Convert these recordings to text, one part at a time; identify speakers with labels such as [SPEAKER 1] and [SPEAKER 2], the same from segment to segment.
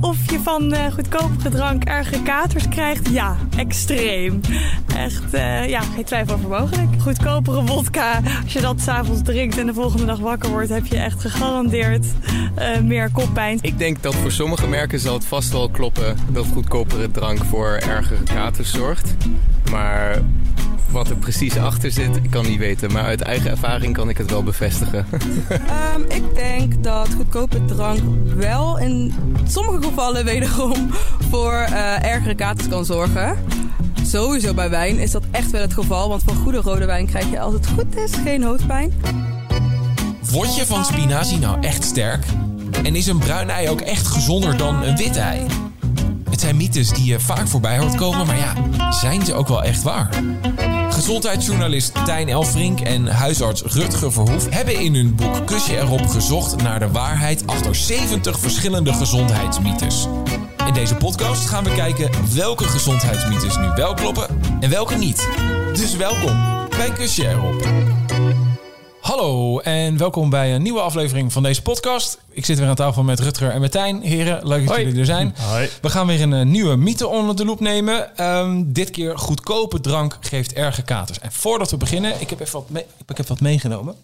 [SPEAKER 1] Of je van uh, goedkopere drank erge katers krijgt? Ja, extreem. Echt, uh, ja, geen twijfel over mogelijk. Goedkopere wodka, als je dat s'avonds drinkt en de volgende dag wakker wordt, heb je echt gegarandeerd uh, meer koppijn.
[SPEAKER 2] Ik denk dat voor sommige merken zal het vast wel kloppen dat goedkopere drank voor ergere katers zorgt. Maar wat er precies achter zit, ik kan niet weten. Maar uit eigen ervaring kan ik het wel bevestigen.
[SPEAKER 3] um, ik denk dat goedkope drank wel in sommige gevallen wederom voor uh, ergere katers kan zorgen. Sowieso bij wijn is dat echt wel het geval. Want van goede rode wijn krijg je als het goed is geen hoofdpijn.
[SPEAKER 4] Word je van spinazie nou echt sterk? En is een bruin ei ook echt gezonder dan een wit ei? Het zijn mythes die je vaak voorbij hoort komen, maar ja, zijn ze ook wel echt waar? Gezondheidsjournalist Tijn Elfrink en huisarts Rutger Verhoef hebben in hun boek Kusje erop gezocht naar de waarheid achter 70 verschillende gezondheidsmythes. In deze podcast gaan we kijken welke gezondheidsmythes nu wel kloppen en welke niet. Dus welkom bij Kusje erop. Hallo en welkom bij een nieuwe aflevering van deze podcast. Ik zit weer aan tafel met Rutger en Martijn. Heren, leuk dat
[SPEAKER 5] Hoi.
[SPEAKER 4] jullie er zijn.
[SPEAKER 5] Hoi.
[SPEAKER 4] We gaan weer een eh, nieuwe mythe onder de loep nemen. Ehm, dit keer goedkope drank geeft erge katers. En voordat we beginnen, ik heb even wat, mee- ik heb wat meegenomen.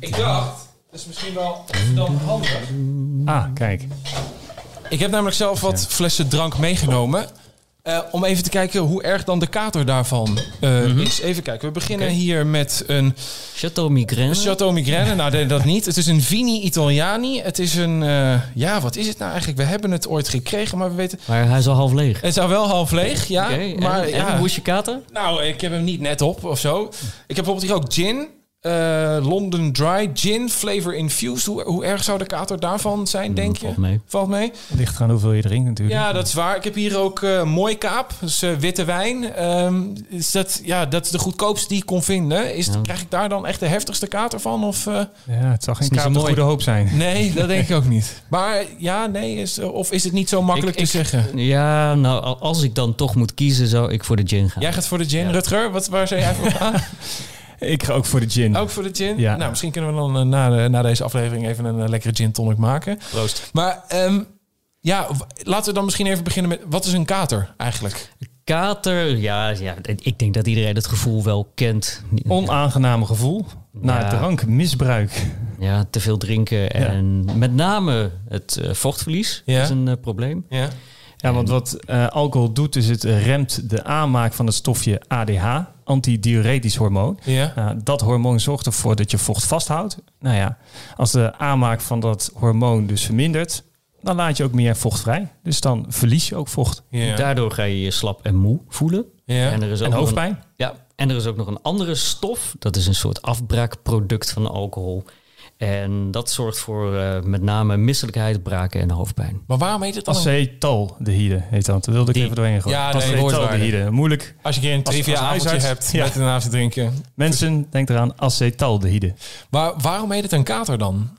[SPEAKER 4] Ik dacht, dat is misschien wel handig.
[SPEAKER 5] Ah, kijk.
[SPEAKER 4] Ik heb namelijk zelf wat flessen drank meegenomen. eh, om even te kijken hoe erg dan de kater daarvan eh, is. Even kijken, we beginnen hier met een
[SPEAKER 6] Chateau Migraine.
[SPEAKER 4] Chateau Migraine. Nou, nee, dat niet. Het is een Vini Italiani. Het is een... eh, ja, wat is het nou eigenlijk? We hebben het ooit gekregen, maar we weten...
[SPEAKER 6] Maar hij is al half leeg.
[SPEAKER 4] Het is al wel half leeg, ja. Maar
[SPEAKER 6] en,
[SPEAKER 4] ja,
[SPEAKER 6] hoe is je kater?
[SPEAKER 4] Nou, ik heb hem niet net op of zo. Ik heb bijvoorbeeld hier ook gin. Eh, London Dry Gin, flavor infused. Hoe, hoe erg zou de kater daarvan zijn, denk je?
[SPEAKER 6] valt mee.
[SPEAKER 4] Valt mee?
[SPEAKER 5] Ligt eraan hoeveel je drinkt natuurlijk.
[SPEAKER 4] Ja, dat is waar. Ik heb hier ook eh mooi kaap, dus witte wijn. Ehm, is dat, ja, dat is de goedkoopste die ik kon vinden. Is,
[SPEAKER 6] Ja.
[SPEAKER 4] Krijg ik daar dan echt de heftigste kater van? Of, eh,
[SPEAKER 5] Ja, het zal geen goede hoop zijn.
[SPEAKER 4] nee, dat denk ik ook niet. Maar ja, nee, is, of is het niet zo makkelijk
[SPEAKER 6] Ik-
[SPEAKER 4] te
[SPEAKER 6] ik-
[SPEAKER 4] zeggen?
[SPEAKER 6] Ja, nou, al- als ik dan toch moet kiezen, zou ik voor de gin gaan.
[SPEAKER 4] Jij gaat voor de gin,
[SPEAKER 6] Ja.
[SPEAKER 4] Rutger. Wat, waar zou jij voor gaan?
[SPEAKER 5] Ik ga ook voor de gin.
[SPEAKER 4] Ook voor de gin?
[SPEAKER 5] Ja.
[SPEAKER 4] Nou, misschien kunnen we dan eh, na, de, na deze aflevering even een eh, lekkere gin tonic maken.
[SPEAKER 6] Proost.
[SPEAKER 4] Maar ehm, ja, laten we dan misschien even beginnen met... Wat is een kater eigenlijk?
[SPEAKER 6] Kater, ja, ja, ik denk dat iedereen het gevoel wel kent.
[SPEAKER 5] Onaangename gevoel. Na
[SPEAKER 6] Ja.
[SPEAKER 5] drankmisbruik.
[SPEAKER 6] Ja, te veel drinken en met name het eh, vochtverlies
[SPEAKER 4] Ja.
[SPEAKER 6] is een probleem.
[SPEAKER 4] Ja.
[SPEAKER 5] Ja, want wat eh, alcohol doet, is het remt de aanmaak van het stofje ADH, antidiuretisch hormoon.
[SPEAKER 4] Ja.
[SPEAKER 5] Nou, dat hormoon zorgt ervoor dat je vocht vasthoudt. Nou ja, als de aanmaak van dat hormoon dus vermindert, dan laat je ook meer vocht vrij. Dus dan verlies je ook vocht.
[SPEAKER 4] Ja.
[SPEAKER 6] Daardoor ga je je slap en moe voelen.
[SPEAKER 4] Ja.
[SPEAKER 6] En er is ook
[SPEAKER 5] En hoofdpijn.
[SPEAKER 6] Een, ja, en er is ook nog een andere stof. Dat is een soort afbraakproduct van alcohol. En dat zorgt voor eh, met name misselijkheid, braken en hoofdpijn.
[SPEAKER 4] Maar waarom heet het dan?
[SPEAKER 5] Acetaldehyde heet dat. Dat wilde ik
[SPEAKER 6] Die.
[SPEAKER 5] even doorheen gooien.
[SPEAKER 4] Ja, nee,
[SPEAKER 5] Acetaldehyde. Moeilijk.
[SPEAKER 4] Als je een keer een
[SPEAKER 5] Als-
[SPEAKER 4] trivia avondje hebt
[SPEAKER 5] Ja.
[SPEAKER 4] met een avond drinken.
[SPEAKER 5] Mensen, denk eraan acetaldehyde.
[SPEAKER 4] Maar waarom heet het een kater dan?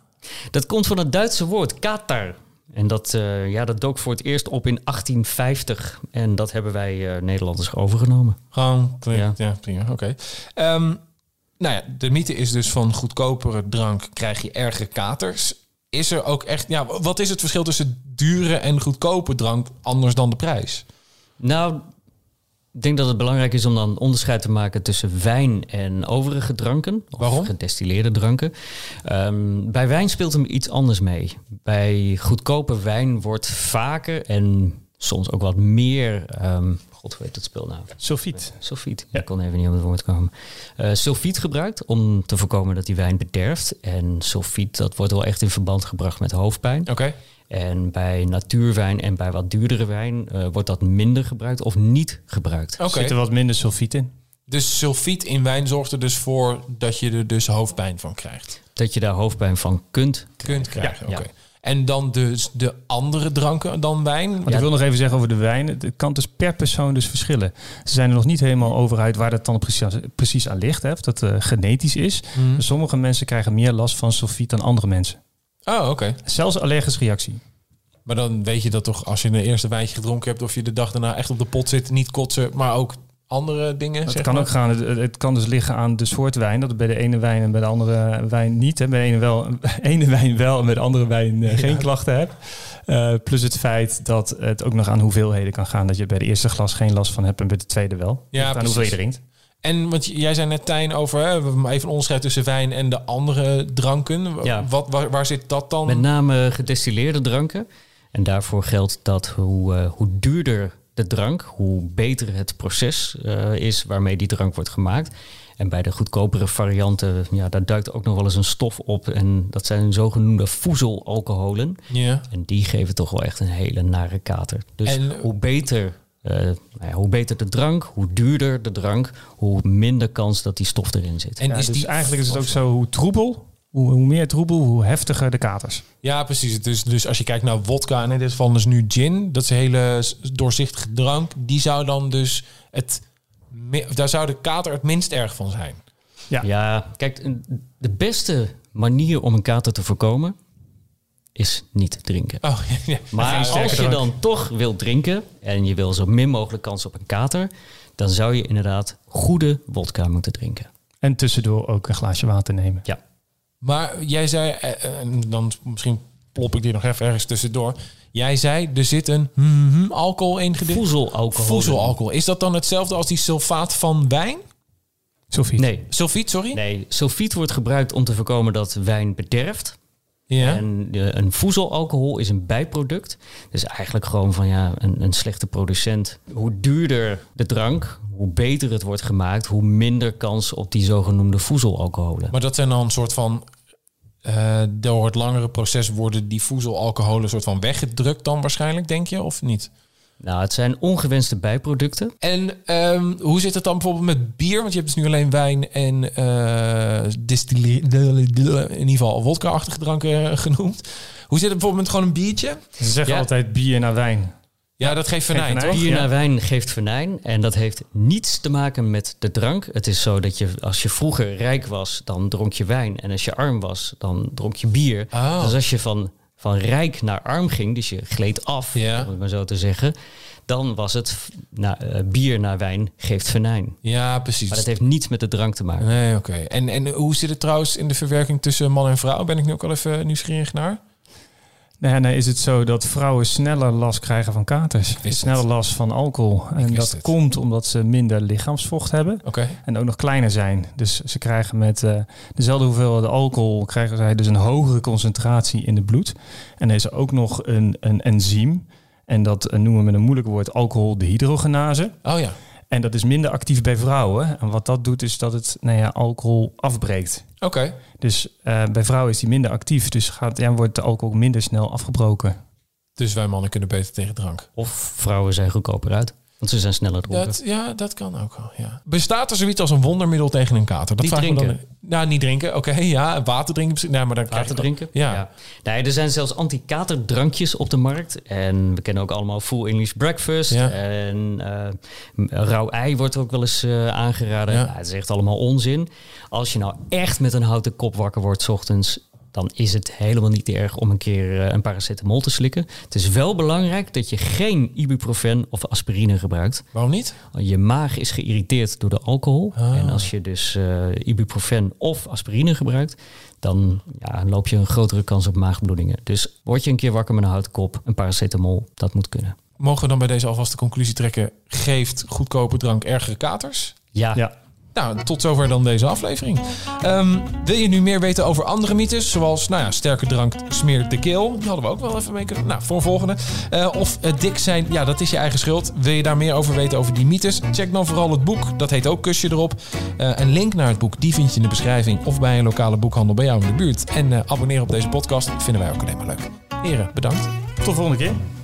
[SPEAKER 6] Dat komt van het Duitse woord katar. En dat, eh, ja, dat dook voor het eerst op in 1850. En dat hebben wij eh, Nederlanders overgenomen.
[SPEAKER 4] Gewoon, ja,
[SPEAKER 6] Ja.
[SPEAKER 4] prima, oké. Ehm, nou ja, de mythe is dus van goedkopere drank krijg je erge katers. Is er ook echt, ja, wat is het verschil tussen dure en goedkope drank anders dan de prijs?
[SPEAKER 6] Nou, ik denk dat het belangrijk is om dan onderscheid te maken tussen wijn en overige dranken. Of
[SPEAKER 4] Waarom?
[SPEAKER 6] gedestilleerde dranken. Ehm, bij wijn speelt hem iets anders mee. Bij goedkope wijn wordt vaker en soms ook wat meer... ehm, God, hoe heet het spul nou?
[SPEAKER 5] Sulfiet.
[SPEAKER 6] Sulfiet. Ik kon even niet op het woord komen. Eh sulfiet gebruikt om te voorkomen dat die wijn bederft. En sulfiet, dat wordt wel echt in verband gebracht met hoofdpijn.
[SPEAKER 4] Oké.
[SPEAKER 6] En bij natuurwijn en bij wat duurdere wijn eh, wordt dat minder gebruikt of niet gebruikt.
[SPEAKER 4] Oké.
[SPEAKER 5] Zit er wat minder sulfiet in.
[SPEAKER 4] Dus sulfiet in wijn zorgt er dus voor dat je er dus hoofdpijn van krijgt.
[SPEAKER 6] Dat je daar hoofdpijn van kunt.
[SPEAKER 4] Kunt krijgen,
[SPEAKER 6] Ja.
[SPEAKER 4] oké. En dan dus de andere dranken dan wijn?
[SPEAKER 5] Maar ik wil nog even zeggen over de wijn. Het kan dus per persoon dus verschillen. Ze zijn er nog niet helemaal over uit waar dat dan precies, precies aan ligt. Hè, of dat eh, genetisch is.
[SPEAKER 4] Mhm.
[SPEAKER 5] Sommige mensen krijgen meer last van sulfiet dan andere mensen.
[SPEAKER 4] Oh, oké.
[SPEAKER 5] Zelfs allergische reactie.
[SPEAKER 4] Maar dan weet je dat toch als je een eerste wijntje gedronken hebt... of je de dag daarna echt op de pot zit, niet kotsen... maar ook andere dingen?
[SPEAKER 5] Het kan
[SPEAKER 4] maar?
[SPEAKER 5] ook gaan. Het, het kan dus liggen aan de soort wijn. Dat het bij de ene wijn en bij de andere wijn niet. Hè. Bij de ene, wel, ene wijn wel en bij de andere wijn eh, geen klachten hebt. Eh, plus het feit dat het ook nog aan hoeveelheden kan gaan. Dat je bij de eerste glas geen last van hebt en bij de tweede wel.
[SPEAKER 4] Ja,
[SPEAKER 5] aan hoeveel je drinkt.
[SPEAKER 4] En want jij zei net, Tijn, over hè, we hebben even een onderscheid tussen wijn en de andere dranken.
[SPEAKER 6] Ja.
[SPEAKER 4] Wat, waar, waar zit dat dan?
[SPEAKER 6] Met name gedestilleerde dranken. En daarvoor geldt dat hoe, eh, hoe duurder de drank, hoe beter het proces eh, is waarmee die drank wordt gemaakt. En bij de goedkopere varianten, ja, daar duikt ook nog wel eens een stof op. En dat zijn zogenoemde voezelalcoholen.
[SPEAKER 4] Ja.
[SPEAKER 6] En die geven toch wel echt een hele nare kater. Dus
[SPEAKER 4] En-
[SPEAKER 6] hoe beter... eh, nou ja, hoe beter de drank, hoe duurder de drank, hoe minder kans dat die stof erin zit.
[SPEAKER 4] En
[SPEAKER 5] Ja,
[SPEAKER 4] is
[SPEAKER 5] dus
[SPEAKER 4] die
[SPEAKER 5] eigenlijk is het ook zo hoe troebel, hoe, hoe meer troebel, hoe heftiger de katers.
[SPEAKER 4] Ja, precies. Dus, dus als je kijkt naar wodka en in dit geval dus nu gin, dat is een hele doorzichtige drank, die zou dan dus het, daar zou de kater het minst erg van zijn.
[SPEAKER 5] Ja.
[SPEAKER 6] Ja, kijk, de beste manier om een kater te voorkomen is niet drinken.
[SPEAKER 4] Oh, ja.
[SPEAKER 6] Maar als je
[SPEAKER 5] drank.
[SPEAKER 6] dan toch wilt drinken en je wil zo min mogelijk kans op een kater, dan zou je inderdaad goede wodka moeten drinken.
[SPEAKER 5] En tussendoor ook een glaasje water nemen.
[SPEAKER 6] Ja.
[SPEAKER 4] Maar jij zei, eh, eh, en dan misschien plop ik die nog even ergens tussendoor. Jij zei, er zit een mhm, alcohol in gedeelte.
[SPEAKER 6] Voezelalcohol.
[SPEAKER 4] Voezelalcohol. Is dat dan hetzelfde als die sulfaat van wijn?
[SPEAKER 5] Sophie.
[SPEAKER 6] Nee,
[SPEAKER 4] Sulfiet, sorry?
[SPEAKER 6] nee, sulfiet wordt gebruikt om te voorkomen dat wijn bederft.
[SPEAKER 4] Ja.
[SPEAKER 6] En de, een voezelalcohol is een bijproduct. Dus eigenlijk gewoon van ja, een, een slechte producent. Hoe duurder de drank, hoe beter het wordt gemaakt, hoe minder kans op die zogenoemde voezelalcoholen.
[SPEAKER 4] Maar dat zijn dan een soort van... eh, door het langere proces worden die voezelalcoholen soort van weggedrukt dan waarschijnlijk, denk je? Of niet?
[SPEAKER 6] Nou, het zijn ongewenste bijproducten.
[SPEAKER 4] En ehm, hoe zit het dan bijvoorbeeld met bier? Want je hebt dus nu alleen wijn en eh distilleer, in ieder geval wodka-achtige dranken eh, genoemd. Hoe zit het bijvoorbeeld met gewoon een biertje?
[SPEAKER 5] Ze zeggen
[SPEAKER 6] Ja.
[SPEAKER 5] altijd bier naar wijn.
[SPEAKER 4] Ja, dat geeft venijn?
[SPEAKER 6] Bier
[SPEAKER 5] Ja.
[SPEAKER 6] naar wijn geeft venijn. En dat heeft niets te maken met de drank. Het is zo dat je, als je vroeger rijk was, dan dronk je wijn. En als je arm was, dan dronk je bier.
[SPEAKER 4] Oh.
[SPEAKER 6] Dus als je van, van rijk naar arm ging, dus je gleed af,
[SPEAKER 4] Ja.
[SPEAKER 6] om het maar zo te zeggen. Dan was het nou, bier naar wijn geeft venijn.
[SPEAKER 4] Ja, precies.
[SPEAKER 6] Maar dat heeft niets met de drank te maken.
[SPEAKER 4] Nee, oké. En, en hoe zit het trouwens in de verwerking tussen man en vrouw? Ben ik nu ook al even nieuwsgierig naar.
[SPEAKER 5] Nee, nee, is het zo dat vrouwen sneller last krijgen van katers.
[SPEAKER 4] het.
[SPEAKER 5] Sneller last van alcohol. En dat
[SPEAKER 4] het.
[SPEAKER 5] komt omdat ze minder lichaamsvocht hebben.
[SPEAKER 4] Oké.
[SPEAKER 5] En ook nog kleiner zijn. Dus ze krijgen met eh, dezelfde hoeveelheid alcohol... krijgen zij dus een hogere concentratie in het bloed. En er is ook nog een, een enzym. En dat eh, noemen we met een moeilijk woord alcoholdehydrogenase.
[SPEAKER 4] Oh ja.
[SPEAKER 5] En dat is minder actief bij vrouwen. En wat dat doet is dat het nou ja, alcohol afbreekt.
[SPEAKER 4] Oké.
[SPEAKER 5] Dus eh, bij vrouwen is die minder actief. Dus gaat, ja, wordt de alcohol minder snel afgebroken.
[SPEAKER 4] Dus wij mannen kunnen beter tegen drank.
[SPEAKER 6] Of vrouwen zijn goedkoper uit, want ze zijn sneller dronken.
[SPEAKER 4] Dat, ja, dat kan ook wel. Ja. Bestaat er zoiets als een wondermiddel tegen een kater? Dat
[SPEAKER 6] Niet
[SPEAKER 4] vraag ik me
[SPEAKER 6] drinken.
[SPEAKER 4] Dan, nou, niet drinken. Oké, ja. Water drinken. Nee, maar dan
[SPEAKER 6] Water drinken?
[SPEAKER 4] Ja.
[SPEAKER 6] Nee, er zijn zelfs anti-katerdrankjes op de markt. En we kennen ook allemaal Full English Breakfast.
[SPEAKER 4] Ja.
[SPEAKER 6] En eh, rauw ei wordt ook wel eens eh, aangeraden.
[SPEAKER 4] Ja.
[SPEAKER 6] Nou, het is echt allemaal onzin. Als je nou echt met een houten kop wakker wordt 's ochtends... dan is het helemaal niet erg om een keer eh, een paracetamol te slikken. Het is wel belangrijk dat je geen ibuprofen of aspirine gebruikt.
[SPEAKER 4] Waarom niet?
[SPEAKER 6] Je maag is geïrriteerd door de alcohol.
[SPEAKER 4] Ah.
[SPEAKER 6] En als je dus eh, ibuprofen of aspirine gebruikt, dan ja, loop je een grotere kans op maagbloedingen. Dus word je een keer wakker met een houten kop, een paracetamol, dat moet kunnen.
[SPEAKER 4] Mogen we dan bij deze alvast de conclusie trekken? Geeft goedkope drank ergere katers?
[SPEAKER 6] Ja,
[SPEAKER 5] Ja.
[SPEAKER 4] Nou, tot zover dan deze aflevering. Ehm, wil je nu meer weten over andere mythes? Zoals, nou ja, sterke drank smeert de keel. Die hadden we ook wel even mee kunnen... Nou, voor volgende. Eh, of eh, dik zijn, ja, dat is je eigen schuld. Wil je daar meer over weten over die mythes? Check dan vooral het boek. Dat heet ook Kusje erop. Eh, een link naar het boek, die vind je in de beschrijving... of bij een lokale boekhandel bij jou in de buurt. En abonneer op deze podcast. Vinden wij ook alleen maar leuk. Heren, bedankt.
[SPEAKER 5] Tot de volgende keer.